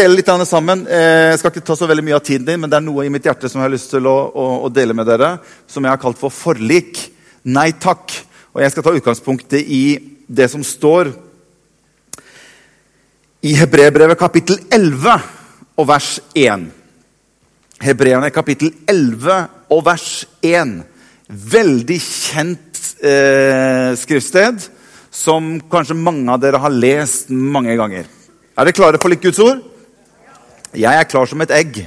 dele litt sammen. Eh, Jeg skal ikke ta så veldig mye av tiden din, men det er noe i mitt hjerte som jeg har lyst til å, å, å dele med dere, som jeg har kalt for forlik. Nei takk. Og jeg skal ta utgangspunktet i det som står i Hebrebrevet kapittel 11 og vers 1. Hebreerne kapittel 11 og vers 1. Veldig kjent eh, skriftsted som kanskje mange av dere har lest mange ganger. Er dere klare for litt Guds ord? Jeg er klar som et egg.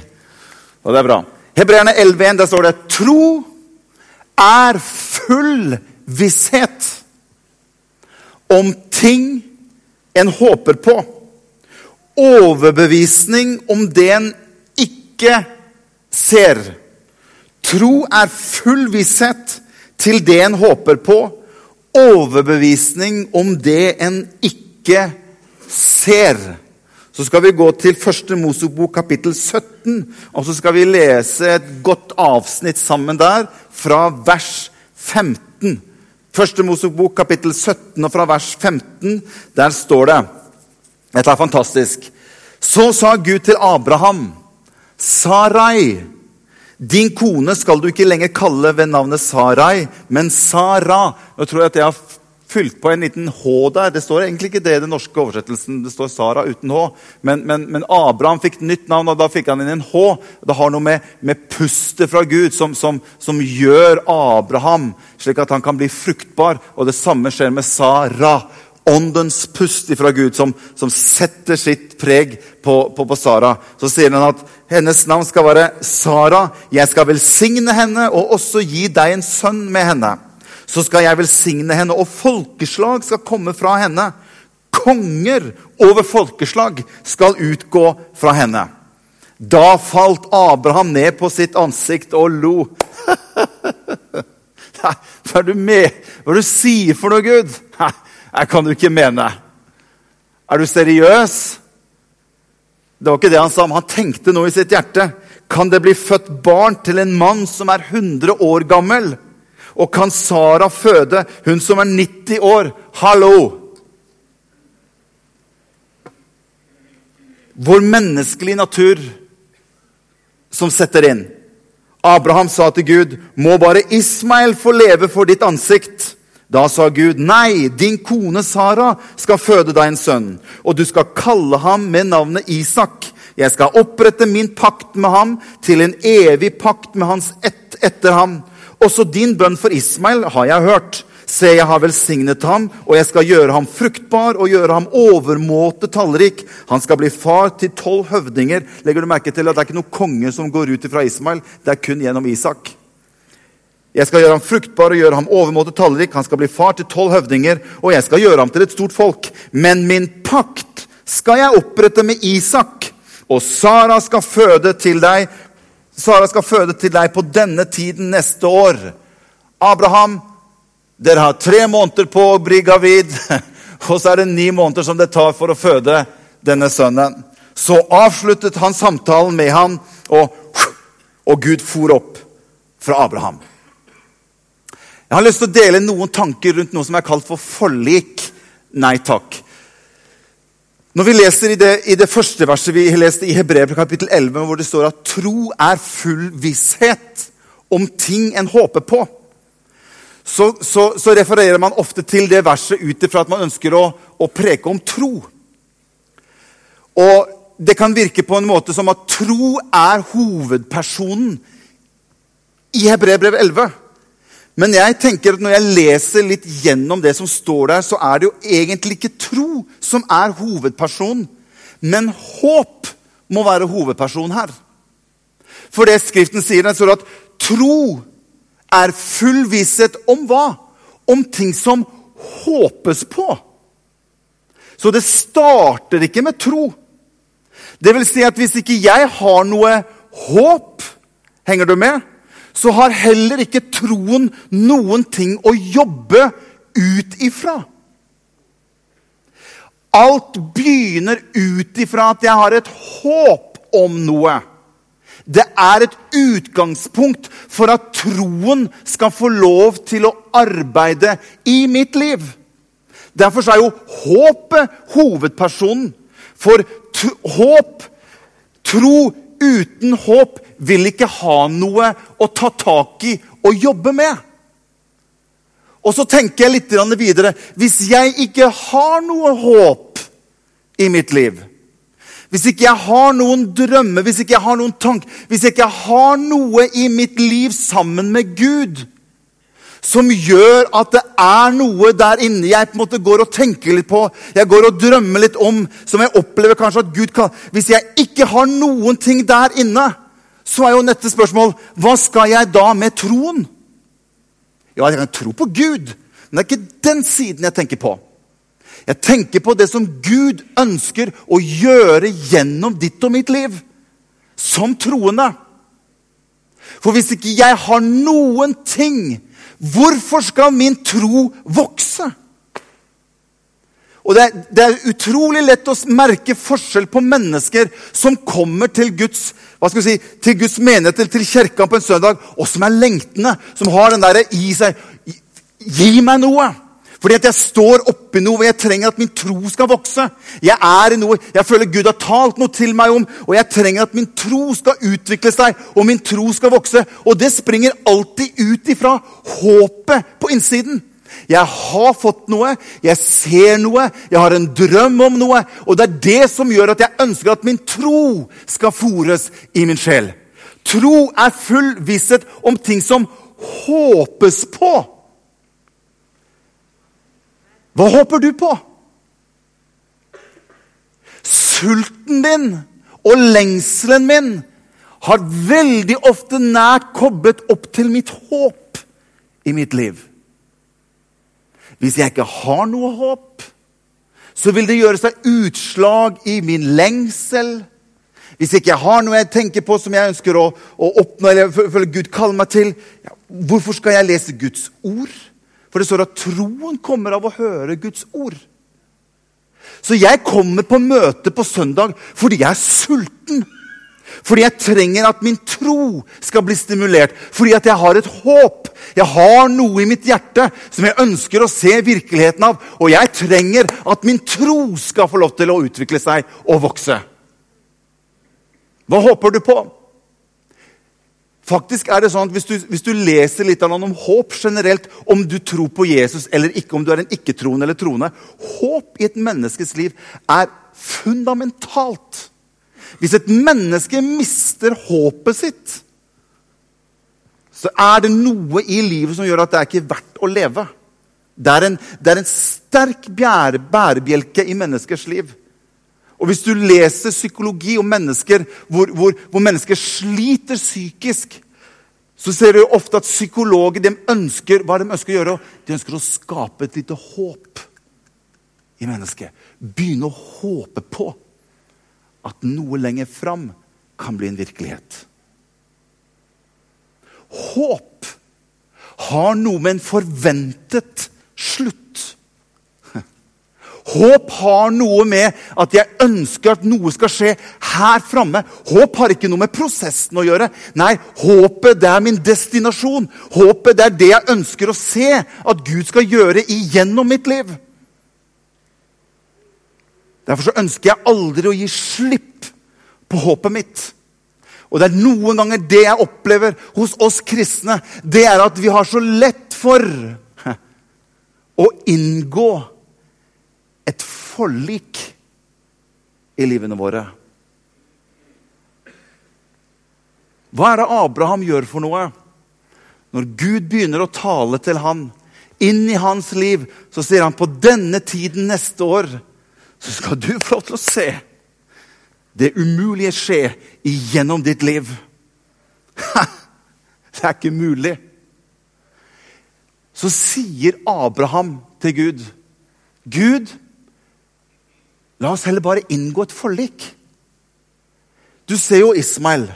Og det er bra. Hebreerne 11,1, der står det Tro er full visshet om ting en håper på. Overbevisning om det en ikke ser. Tro er full visshet til det en håper på. Overbevisning om det en ikke ser. Så skal vi gå til første Mosebok kapittel 17, og så skal vi lese et godt avsnitt sammen der, fra vers 15. Første Mosebok kapittel 17 og fra vers 15, der står det Dette er fantastisk. Så sa Gud til Abraham, Sarai, din kone skal du ikke lenger kalle ved navnet Sarai, men Sara. Nå tror jeg at jeg har fylt på en liten H der. Det står egentlig ikke det i den norske oversettelsen. Det står Sara uten H. Men, men, men Abraham fikk nytt navn, og da fikk han inn en H. Det har noe med, med pustet fra Gud som, som, som, gjør Abraham slik at han kan bli fruktbar. Og det samme skjer med Sara. Åndens pust fra Gud som, som setter sitt preg på, på, på Sara. Så sier han at hennes navn skal være Sara. Jeg skal velsigne henne og også gi deg en sønn med henne så skal jeg velsigne henne, og folkeslag skal komme fra henne. Konger over folkeslag skal utgå fra henne. Da falt Abraham ned på sitt ansikt og lo. Hva er du med? Hva er det du sier for noe, Gud? Jeg kan du ikke mene. Er du seriøs? Det var ikke det han sa, men han tenkte noe i sitt hjerte. Kan det bli født barn til en mann som er 100 år gammel? Og kan Sara føde, hun som er 90 år? Hallo! Vår menneskelige natur som setter inn. Abraham sa til Gud, 'Må bare Ismael få leve for ditt ansikt.' Da sa Gud, 'Nei, din kone Sara skal føde deg en sønn.' 'Og du skal kalle ham med navnet Isak.' 'Jeg skal opprette min pakt med ham til en evig pakt med hans ett etter ham.' Også din bønn for Ismail har jeg hørt. Se, jeg har velsignet ham, og jeg skal gjøre ham fruktbar og gjøre ham overmåte tallrik. Han skal bli far til tolv høvdinger. Legger du merke til at Det er ikke noen konge som går ut fra Ismail, det er kun gjennom Isak. Jeg skal gjøre ham fruktbar og gjøre ham overmåte tallrik. Han skal bli far til tolv høvdinger, og jeg skal gjøre ham til et stort folk. Men min pakt skal jeg opprette med Isak, og Sara skal føde til deg Sara skal føde til deg på denne tiden neste år. Abraham, dere har tre måneder på å bli gravid, og så er det ni måneder som det tar for å føde denne sønnen. Så avsluttet han samtalen med ham, og, og Gud for opp fra Abraham. Jeg har lyst til å dele noen tanker rundt noe som er kalt for forlik. Nei takk. Når vi leser i det, i det, første verset vi leste i Hebrevet kapittel 11, hvor det står at tro er full visshet om ting en håper på, så, så, så refererer man ofte til det verset ut ifra at man ønsker å, å, preke om tro. Og det kan virke på en måte som at tro er hovedpersonen i Hebrevet 11. Men jeg tenker at når jeg leser litt gjennom det som står der, så er det jo egentlig ikke tro som er hovedpersonen. Men håp må være hovedpersonen her. For det Skriften sier, er at tro er full visshet om hva? Om ting som håpes på. Så det starter ikke med tro. Det vil si at hvis ikke jeg har noe håp Henger du med? Så har heller ikke troen noen ting å jobbe ut ifra. Alt begynner ut ifra at jeg har et håp om noe. Det er et utgangspunkt for at troen skal få lov til å arbeide i mitt liv. Derfor er jo håpet hovedpersonen. For håp Tro uten håp vil ikke ha noe å ta tak i og jobbe med. Og så tenker jeg litt videre. Hvis jeg ikke har noe håp i mitt liv, hvis ikke jeg har noen drømmer, hvis ikke jeg har noen tank, hvis ikke jeg har noe i mitt liv sammen med Gud som gjør at det er noe der inne jeg på en måte går og tenker litt på, jeg går og drømmer litt om, som jeg opplever kanskje at Gud kan Hvis jeg ikke har noen ting der inne, så er jo neste spørsmål hva skal jeg da med troen? Ja, jeg kan tro på Gud, men det er ikke den siden jeg tenker på. Jeg tenker på det som Gud ønsker å gjøre gjennom ditt og mitt liv. Som troende. For hvis ikke jeg har noen ting, hvorfor skal min tro vokse? Og det er, det er, utrolig lett å merke forskjell på mennesker som kommer til Guds hva skal vi si, til Guds menighet eller til kirka på en søndag, og som er lengtende. Som har den derre i seg Gi meg noe! Fordi at jeg står oppi noe og jeg trenger at min tro skal vokse. Jeg er i noe, jeg føler Gud har talt noe til meg om, og jeg trenger at min tro skal utvikle seg og min tro skal vokse. Og det springer alltid ut ifra håpet på innsiden. Jeg har fått noe, jeg ser noe, jeg har en drøm om noe. Og det er det som gjør at jeg ønsker at min tro skal fores i min sjel. Tro er full visshet om ting som håpes på. Hva håper du på? Sulten din og lengselen min har veldig ofte nært koblet opp til mitt håp i mitt liv. Hvis jeg ikke har noe håp, så vil det gjøre seg utslag i min lengsel. Hvis ikke jeg har noe jeg tenker på som jeg ønsker å, å oppnå, eller føler Gud kaller meg til, ja, hvorfor skal jeg lese Guds ord? For det står at troen kommer av å høre Guds ord. Så jeg kommer på møte på søndag fordi jeg er sulten. Fordi jeg trenger at min tro skal bli stimulert. Fordi at jeg har et håp. Jeg har noe i mitt hjerte som jeg ønsker å se virkeligheten av. Og jeg trenger at min tro skal få lov til å utvikle seg og vokse. Hva håper du på? Faktisk er det sånn at Hvis du, hvis du leser litt om håp generelt, om du tror på Jesus eller ikke, om du er en ikke-troende eller troende Håp i et menneskes liv er fundamentalt. Hvis et menneske mister håpet sitt, så er det noe i livet som gjør at det er ikke verdt å leve. Det er en, det er en sterk bærebjelke i menneskers liv. Og Hvis du leser psykologi om mennesker hvor, hvor, hvor mennesker sliter psykisk, så ser du ofte at psykologer de ønsker, hva de ønsker å gjøre? De ønsker å skape et lite håp i mennesket. Begynne å håpe på at noe lenger fram kan bli en virkelighet. Håp har noe med en forventet slutt Håp har noe med at jeg ønsker at noe skal skje her framme. Håp har ikke noe med prosessen å gjøre. Nei, håpet det er min destinasjon. Håpet det er det jeg ønsker å se at Gud skal gjøre igjennom mitt liv. Derfor så ønsker jeg aldri å gi slipp på håpet mitt. Og det er noen ganger det jeg opplever hos oss kristne, det er at vi har så lett for å inngå et forlik i livene våre. Hva er det Abraham gjør for noe? Når Gud begynner å tale til han, inn i hans liv, så sier han på denne tiden neste år så skal du få lov til å se det umulige skje igjennom ditt liv. det er ikke mulig. Så sier Abraham til Gud Gud, La oss heller bare inngå et forlik. Du ser jo Ismail.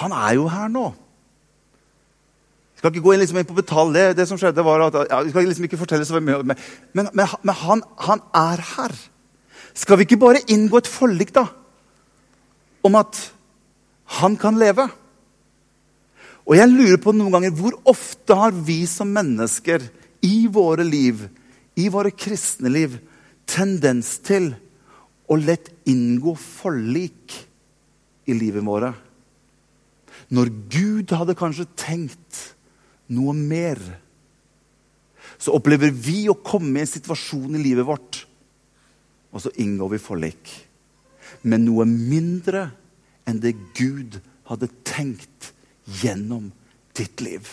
Han er jo her nå. Skal ikke gå inn liksom på detalj. Det, som skjedde var at, ja, vi skal liksom ikke fortelle så mye, men, men, men han, han, er her. Skal vi ikke bare inngå et forlik da? om at han kan leve? Og jeg lurer på noen ganger, Hvor ofte har vi som mennesker i våre liv, i våre kristne liv, tendens til å lett inngå forlik i livet våre. Når Gud hadde kanskje tenkt noe mer, så opplever vi å komme i en situasjon i livet vårt, og så inngår vi forlik. Men noe mindre enn det Gud hadde tenkt gjennom ditt liv.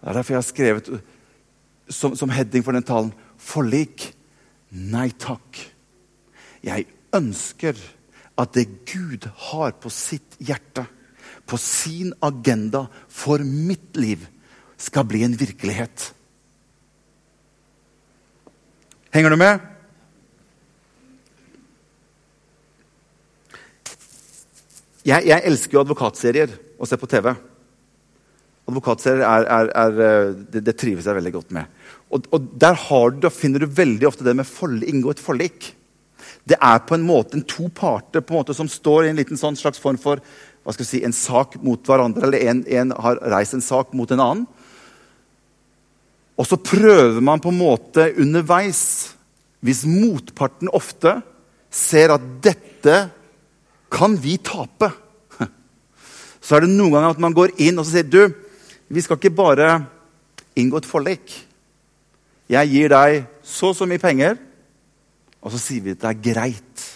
Det er derfor jeg har skrevet som, som heading for den talen forlik. Nei takk. Jeg ønsker at det Gud har på sitt hjerte, på sin agenda for mitt liv, skal bli en virkelighet. Henger du med? Jeg, jeg elsker jo advokatserier å se på TV. Advokatserier er, er, er, eh, det, det, trives jeg veldig godt med. Og, og der du, finner du veldig ofte det med å inngå et forlik. Det er på en måte en to parter på en måte som står i en liten sånn slags form for hva skal jeg si, en sak mot hverandre, eller en, en har reist en sak mot en annen. Og så prøver man på en måte underveis, hvis motparten ofte ser at dette kan vi tape, så er det noen ganger at man går inn og sier du, vi skal ikke bare inngå et forlik. Jeg gir deg så og så mye penger, og så sier vi at det er greit.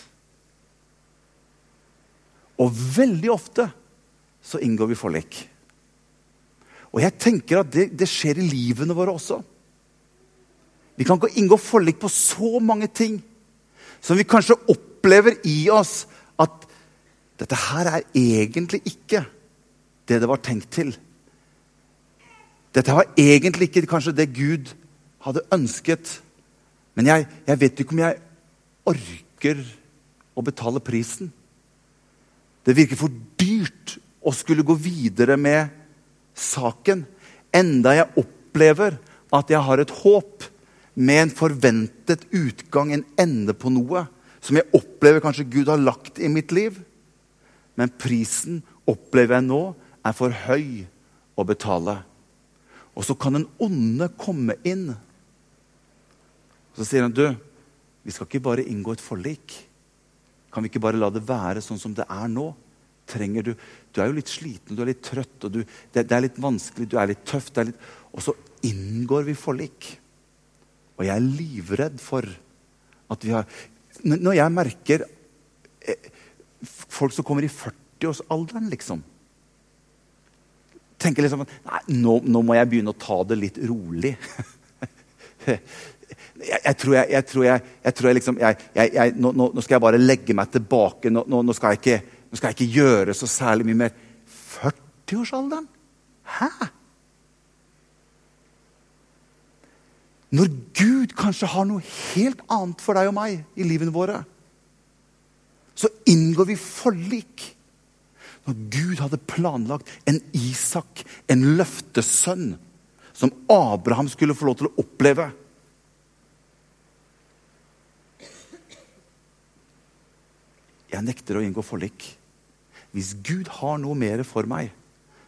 Og veldig ofte så inngår vi forlik. Og jeg tenker at det, det skjer i livene våre også. Vi kan ikke inngå forlik på så mange ting som vi kanskje opplever i oss at dette her er egentlig ikke det det var tenkt til. Dette var egentlig ikke kanskje det Gud hadde ønsket. Men jeg, jeg vet ikke om jeg orker å betale prisen. Det virker for dyrt å skulle gå videre med saken. Enda jeg opplever at jeg har et håp med en forventet utgang, en ende på noe, som jeg opplever kanskje Gud har lagt i mitt liv. Men prisen opplever jeg nå er for høy å betale. Og så kan den onde komme inn. Så sier han, 'Du, vi skal ikke bare inngå et forlik.' Kan vi ikke bare la det være sånn som det er nå? Trenger Du Du er jo litt sliten, du er litt trøtt, og du, det, det, er litt vanskelig, du er litt tøff. Er litt, og så inngår vi forlik. Og jeg er livredd for at vi har Når jeg merker eh, folk som kommer i 40-årsalderen, liksom tenker liksom Nei, nå, nå, må jeg begynne å ta det litt rolig. jeg, tror jeg, jeg, tror jeg, jeg tror liksom nå, nå, skal jeg bare legge meg tilbake. Nå, nå skal, ikke, nå, skal jeg ikke, gjøre så særlig mye mer. 40-årsalderen? Hæ? Når Gud kanskje har noe helt annet for deg og meg i livene våre, så inngår vi forlik. Når Gud hadde planlagt en Isak, en løftesønn, som Abraham skulle få lov til å oppleve. Jeg nekter å inngå forlik. Hvis Gud har noe mer for meg,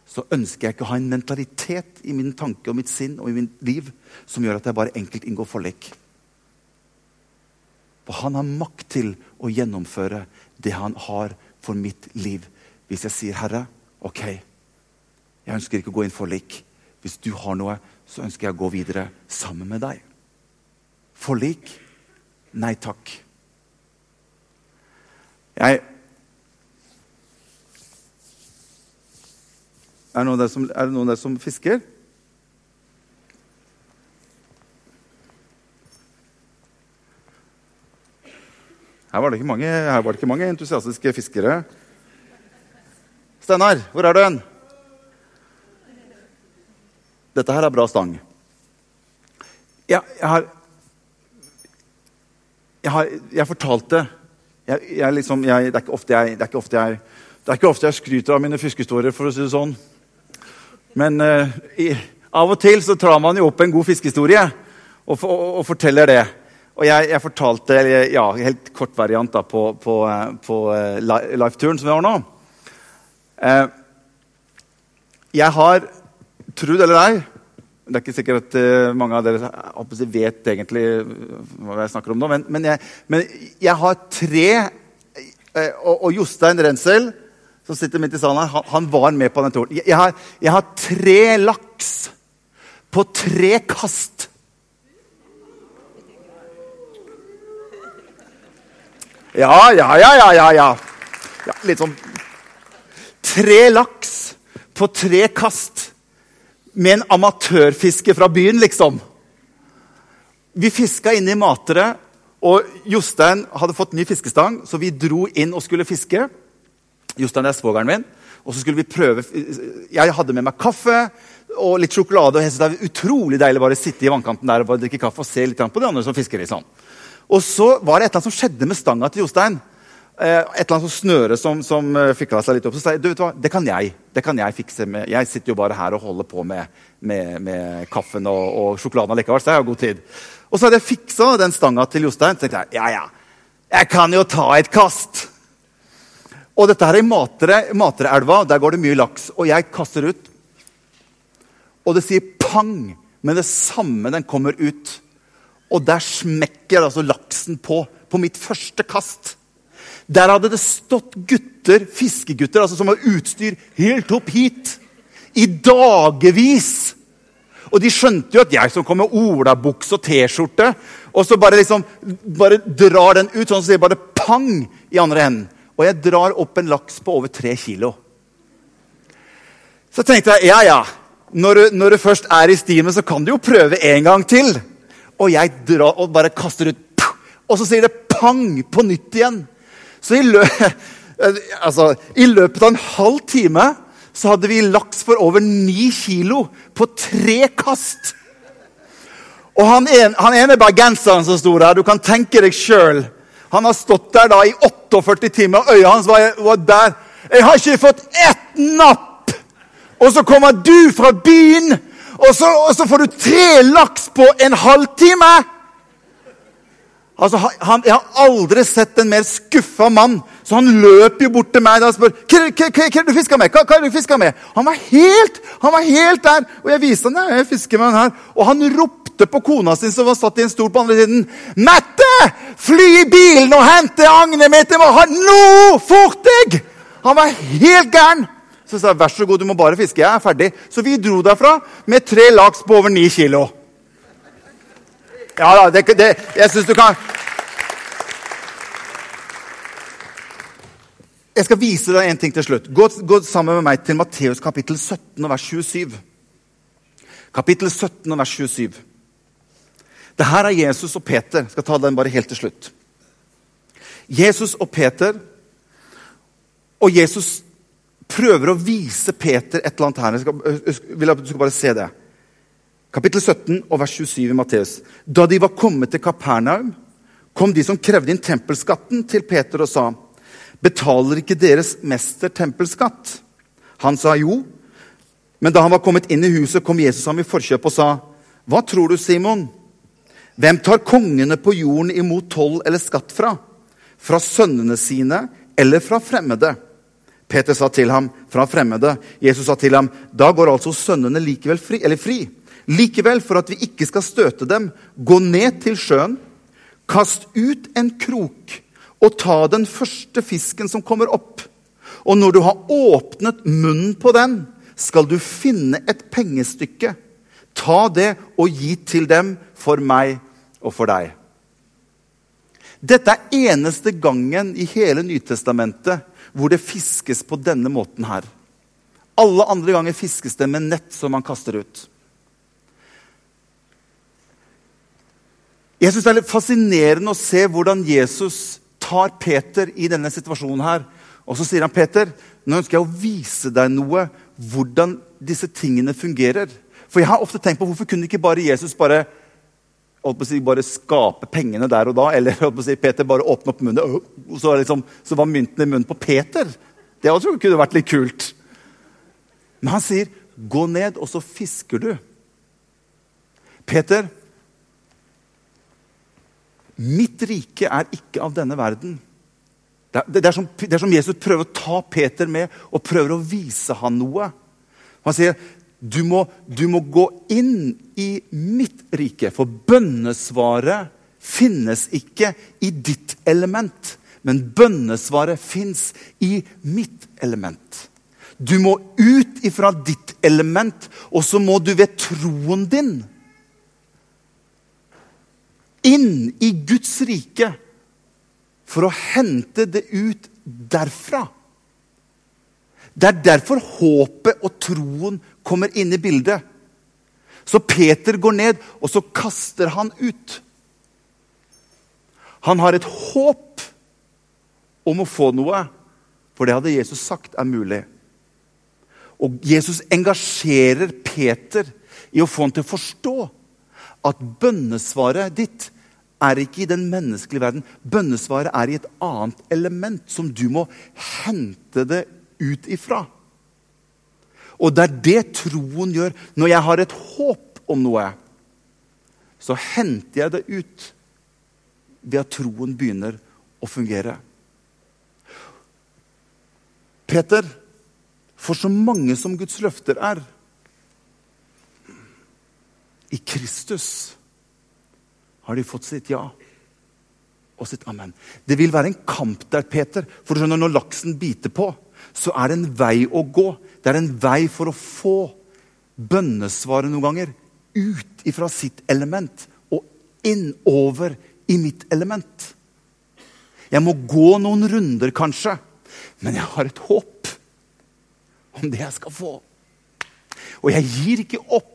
så ønsker jeg ikke å ha en mentalitet i min tanke og mitt sinn og i mitt liv som gjør at jeg bare enkelt inngår forlik. For han har makt til å gjennomføre det han har for mitt liv. Hvis jeg sier, 'Herre, ok, jeg ønsker ikke å gå inn forlik.' Hvis du har noe, så ønsker jeg å gå videre sammen med deg. Forlik? Nei takk. Jeg Er det noen der som, noen som fisker? Her var mange, her var det ikke mange entusiastiske fiskere. Steinar, hvor er du hen? Dette her er bra stang. Ja, jeg har Jeg har jeg fortalte jeg, jeg liksom, jeg, det, er jeg, det, er det er ikke ofte jeg skryter av mine fiskehistorier, for å si det sånn. Men uh, i, av og til så tar man jo opp en god fiskehistorie og, og, og forteller det. Og jeg, jeg, fortalte ja, helt kort variant da, på, på, eh, på uh, live-turen som vi har nå. Uh, jeg har, tro det eller ei, Det er ikke sikkert at uh, mange av dere vet egentlig hva jeg snakker om nå. Men, men, jeg, men jeg, har tre og, og, Jostein Rensel, som sitter midt i salen her, han, han var med på den turen. Jeg, jeg har tre laks på tre kast. Ja, ja, ja, ja, ja. ja. ja litt sånn Tre laks på tre kast med en amatørfisker fra byen, liksom. Vi fiska inne i Matre, og Jostein hadde fått ny fiskestang, så vi dro inn og skulle fiske. Jostein er svogeren min. Og så skulle vi prøve Jeg hadde med meg kaffe og litt sjokolade. og jeg synes Det er utrolig deilig bare å sitte i vannkanten der og bare drikke kaffe og se litt på de andre som fisker. liksom. Og så var det et eller annet som skjedde med stanga til Jostein. Eh, et eller annet snøre som, som eh, fikla seg litt opp. Så sa jeg du vet hva, det kan jeg det kan jeg fikse. med, Jeg sitter jo bare her og holder på med, med, med kaffen og, og sjokoladen allikevel. Så jeg har god tid. Og så hadde jeg fiksa den stanga til Jostein. Så tenkte jeg ja, ja, jeg kan jo ta et kast. Og dette her er i Matre, Matreelva. Der går det mye laks. Og jeg kaster ut. Og det sier pang med det samme den kommer ut. Og der smekker altså laksen på. På mitt første kast. Der hadde det stått gutter, fiskegutter altså som har utstyr helt opp hit. I dagevis. Og de skjønte jo at jeg som kom med olabukse og T-skjorte, og så bare liksom bare drar den ut, sånn så sier bare pang i andre enden. Og jeg drar opp en laks på over tre kilo. Så tenkte jeg ja, ja. Når du, når du først er i stimen, så kan du jo prøve en gang til. Og jeg drar og bare kaster ut, og så sier det pang på nytt igjen. Så i, lø altså, i løpet av en halv time så hadde vi laks for over ni kilo på tre kast. Og han, en, han ene bergenseren som sto der, du kan tenke deg sjøl Han har stått der da i 48 timer, og øya hans var, var der. 'Jeg har ikke fått ett napp!' Og så kommer du fra byen, og så, og så får du tre laks på en halvtime! Altså, han, jeg har aldri sett en mer skuffa mann. Så han løper jo bort til meg og spør hva, er du fiska med. Hva, hva du fisker med? Han var helt han var helt der. Og jeg viste han, ja, jeg fisker med han her. Og han ropte på kona sin, som var satt i en stol på andre siden. 'Mette! Fly i bilen og hente agnet mitt! Jeg må ha Nå! Fort deg!' Han var helt gæren. Så sa jeg, 'Vær så god, du må bare fiske. Jeg er ferdig.' Så vi dro derfra med tre laks på over ni kilo. Ja da, det, det, jeg syns du kan Jeg skal vise deg en ting til slutt. Gå, gå sammen med meg til Matteus kapittel 17 vers 27. Kapittel 17 vers 27. Det her er Jesus og Peter. Jeg skal ta den bare helt til slutt. Jesus og Peter Og Jesus prøver å vise Peter et eller annet her. Jeg skal, jeg vil at du skal bare se det. Kapittel 17 og vers 27 i Matteus. Da de var kommet til Kapernaum, kom de som krevde inn tempelskatten, til Peter og sa, 'Betaler ikke deres mester tempelskatt?' Han sa jo. Men da han var kommet inn i huset, kom Jesus ham i forkjøp og sa, 'Hva tror du, Simon?' Hvem tar kongene på jorden imot toll eller skatt fra? Fra sønnene sine eller fra fremmede? Peter sa til ham, 'Fra fremmede.' Jesus sa til ham, 'Da går altså sønnene likevel fri.' Eller fri. Likevel, for at vi ikke skal støte dem, gå ned til sjøen, kast ut en krok og ta den første fisken som kommer opp. Og når du har åpnet munnen på den, skal du finne et pengestykke. Ta det og gi til dem for meg og for deg. Dette er eneste gangen i hele Nytestamentet hvor det fiskes på denne måten her. Alle andre ganger fiskes det med nett som man kaster ut. Jeg synes Det er litt fascinerende å se hvordan Jesus tar Peter i denne situasjonen. her. Og så sier han, 'Peter, nå ønsker jeg å vise deg noe, hvordan disse tingene fungerer.' For jeg har ofte tenkt på hvorfor kunne ikke bare Jesus bare, si, bare skape pengene der og da? Eller si, Peter bare åpne opp munnen, og så, liksom, så var mynten i munnen på Peter. Det også kunne vært litt kult. Men han sier, 'Gå ned, og så fisker du'. Peter, Mitt rike er ikke av denne verden. Det er, det, er som, det er, som, Jesus prøver å ta Peter med og prøver å vise han noe. Han sier Du må, du må gå inn i mitt rike, for bønnesvaret finnes ikke i ditt element. Men bønnesvaret fins i mitt element. Du må ut ifra ditt element, og så må du ved troen din inn i Guds rike for å hente det ut derfra. Det er derfor håpet og troen kommer inn i bildet. Så Peter går ned, og så kaster han ut. Han har et håp om å få noe, for det hadde Jesus sagt er mulig. Og Jesus engasjerer Peter i å få han til å forstå at bønnesvaret ditt er ikke i den menneskelige verden. Bønnesvaret er i et annet element som du må hente det ut ifra. Og det er det troen gjør. Når jeg har et håp om noe, så henter jeg det ut ved at troen begynner å fungere. Peter, for så mange som Guds løfter er I Kristus har de fått sitt ja og sitt amen. Det vil være en kamp der, Peter. For du skjønner, når laksen biter på, så er det en vei å gå. Det er en vei for å få bønnesvaret noen ganger ut ifra sitt element og innover i mitt element. Jeg må gå noen runder, kanskje, men jeg har et håp om det jeg skal få. Og jeg gir ikke opp.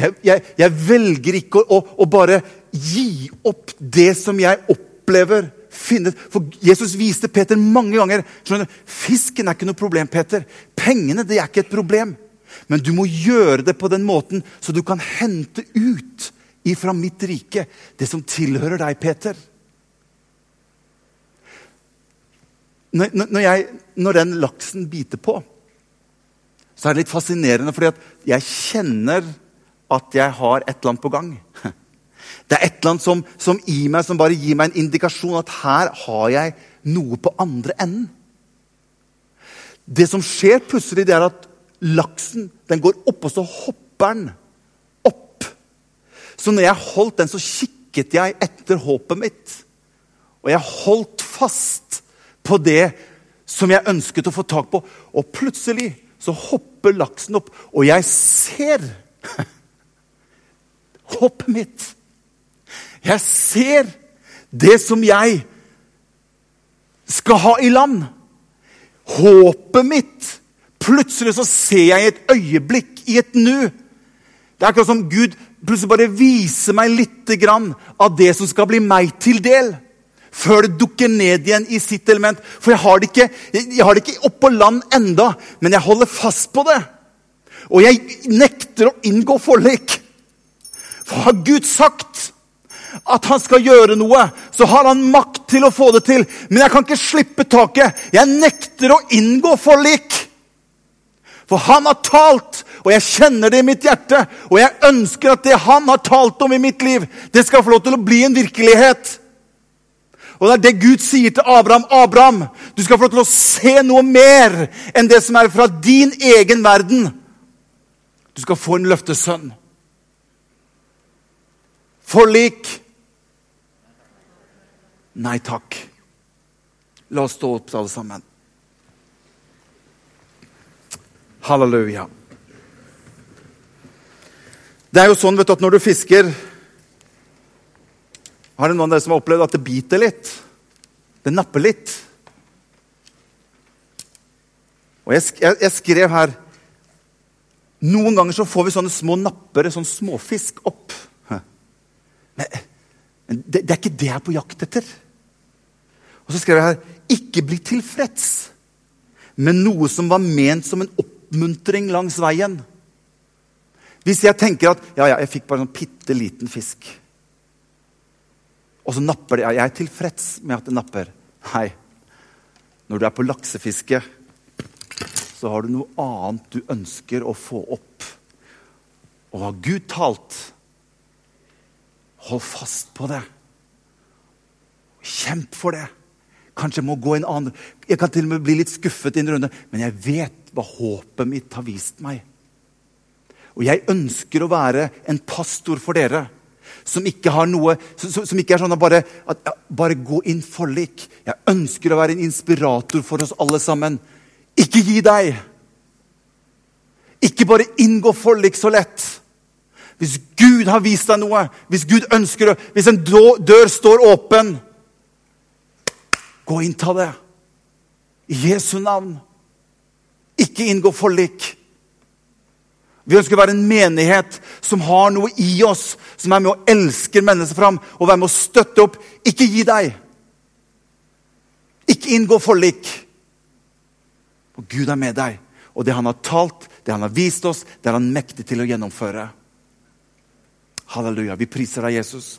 Jeg, jeg, jeg velger ikke å, å, å, bare gi opp det som jeg opplever Finnet. For Jesus viste Peter mange ganger skjønner, Fisken er ikke noe problem, Peter. Pengene det er ikke et problem. Men du må gjøre det på den måten så du kan hente ut ifra mitt rike det som tilhører deg, Peter. Når, når, jeg, når den laksen biter på, så er det litt fascinerende, fordi jeg kjenner at jeg har et eller annet på gang. Det er et eller annet som, som i meg som bare gir meg en indikasjon at her har jeg noe på andre enden. Det som skjer plutselig, det er at laksen den går opp, og så hopper den opp. Så når jeg holdt den, så kikket jeg etter håpet mitt. Og jeg holdt fast på det som jeg ønsket å få tak på. Og plutselig så hopper laksen opp, og jeg ser håpet mitt. Jeg ser det som jeg skal ha i land. Håpet mitt. Plutselig så ser jeg i et øyeblikk, i et nu. Det er akkurat som Gud plutselig bare viser meg litt av det som skal bli meg til del. Før det dukker ned igjen i sitt element. For jeg har det ikke, jeg har det ikke oppå land enda, men jeg holder fast på det. Og jeg nekter å inngå forlik. For har Gud sagt at han skal gjøre noe, så har han makt til å få det til. Men jeg kan ikke slippe taket. Jeg nekter å inngå forlik. For han har talt, og jeg kjenner det i mitt hjerte. Og jeg ønsker at det han har talt om i mitt liv, det skal få lov til å bli en virkelighet. Og det er det Gud sier til Abraham. Abraham, du skal få lov til å se noe mer enn det som er fra din egen verden. Du skal få en løftesønn. Forlik? Nei takk. La oss stå opp, alle sammen. Halleluja. Det er jo sånn vet du, at når du fisker Har det noen av dere som har opplevd at det biter litt? Det napper litt. Og jeg, jeg, jeg skrev her Noen ganger så får vi sånne små nappere, sånn småfisk, opp. Men, det, det, er ikke det jeg er på jakt etter. Og så skrev jeg her ikke bli tilfreds med noe som var ment som en oppmuntring langs veien. Hvis jeg tenker at ja, ja, jeg fikk bare en bitte liten fisk, og så napper det Jeg er tilfreds med at det napper. Nei. Når du er på laksefiske, så har du noe annet du ønsker å få opp. Og har Gud talt, Hold fast på det. Kjemp for det. Kanskje jeg må gå en annen Jeg kan til og med bli litt skuffet i en runde, men jeg vet hva håpet mitt har vist meg. Og jeg ønsker å være en pastor for dere. Som ikke har noe Som, som ikke er sånn at bare, at, ja, bare gå inn forlik. Jeg ønsker å være en inspirator for oss alle sammen. Ikke gi deg! Ikke bare inngå forlik så lett. Hvis Gud har vist deg noe, hvis Gud ønsker det, hvis en dør står åpen Gå inn, ta det. I Jesu navn. Ikke inngå forlik. Vi ønsker å være en menighet som har noe i oss, som er med å elske mennesker fram og være med å støtte opp. Ikke gi deg. Ikke inngå forlik. For Gud er med deg. Og det han har talt, det han har vist oss, det er han mektig til å gjennomføre. Halleluja. Vi priser deg, Jesus.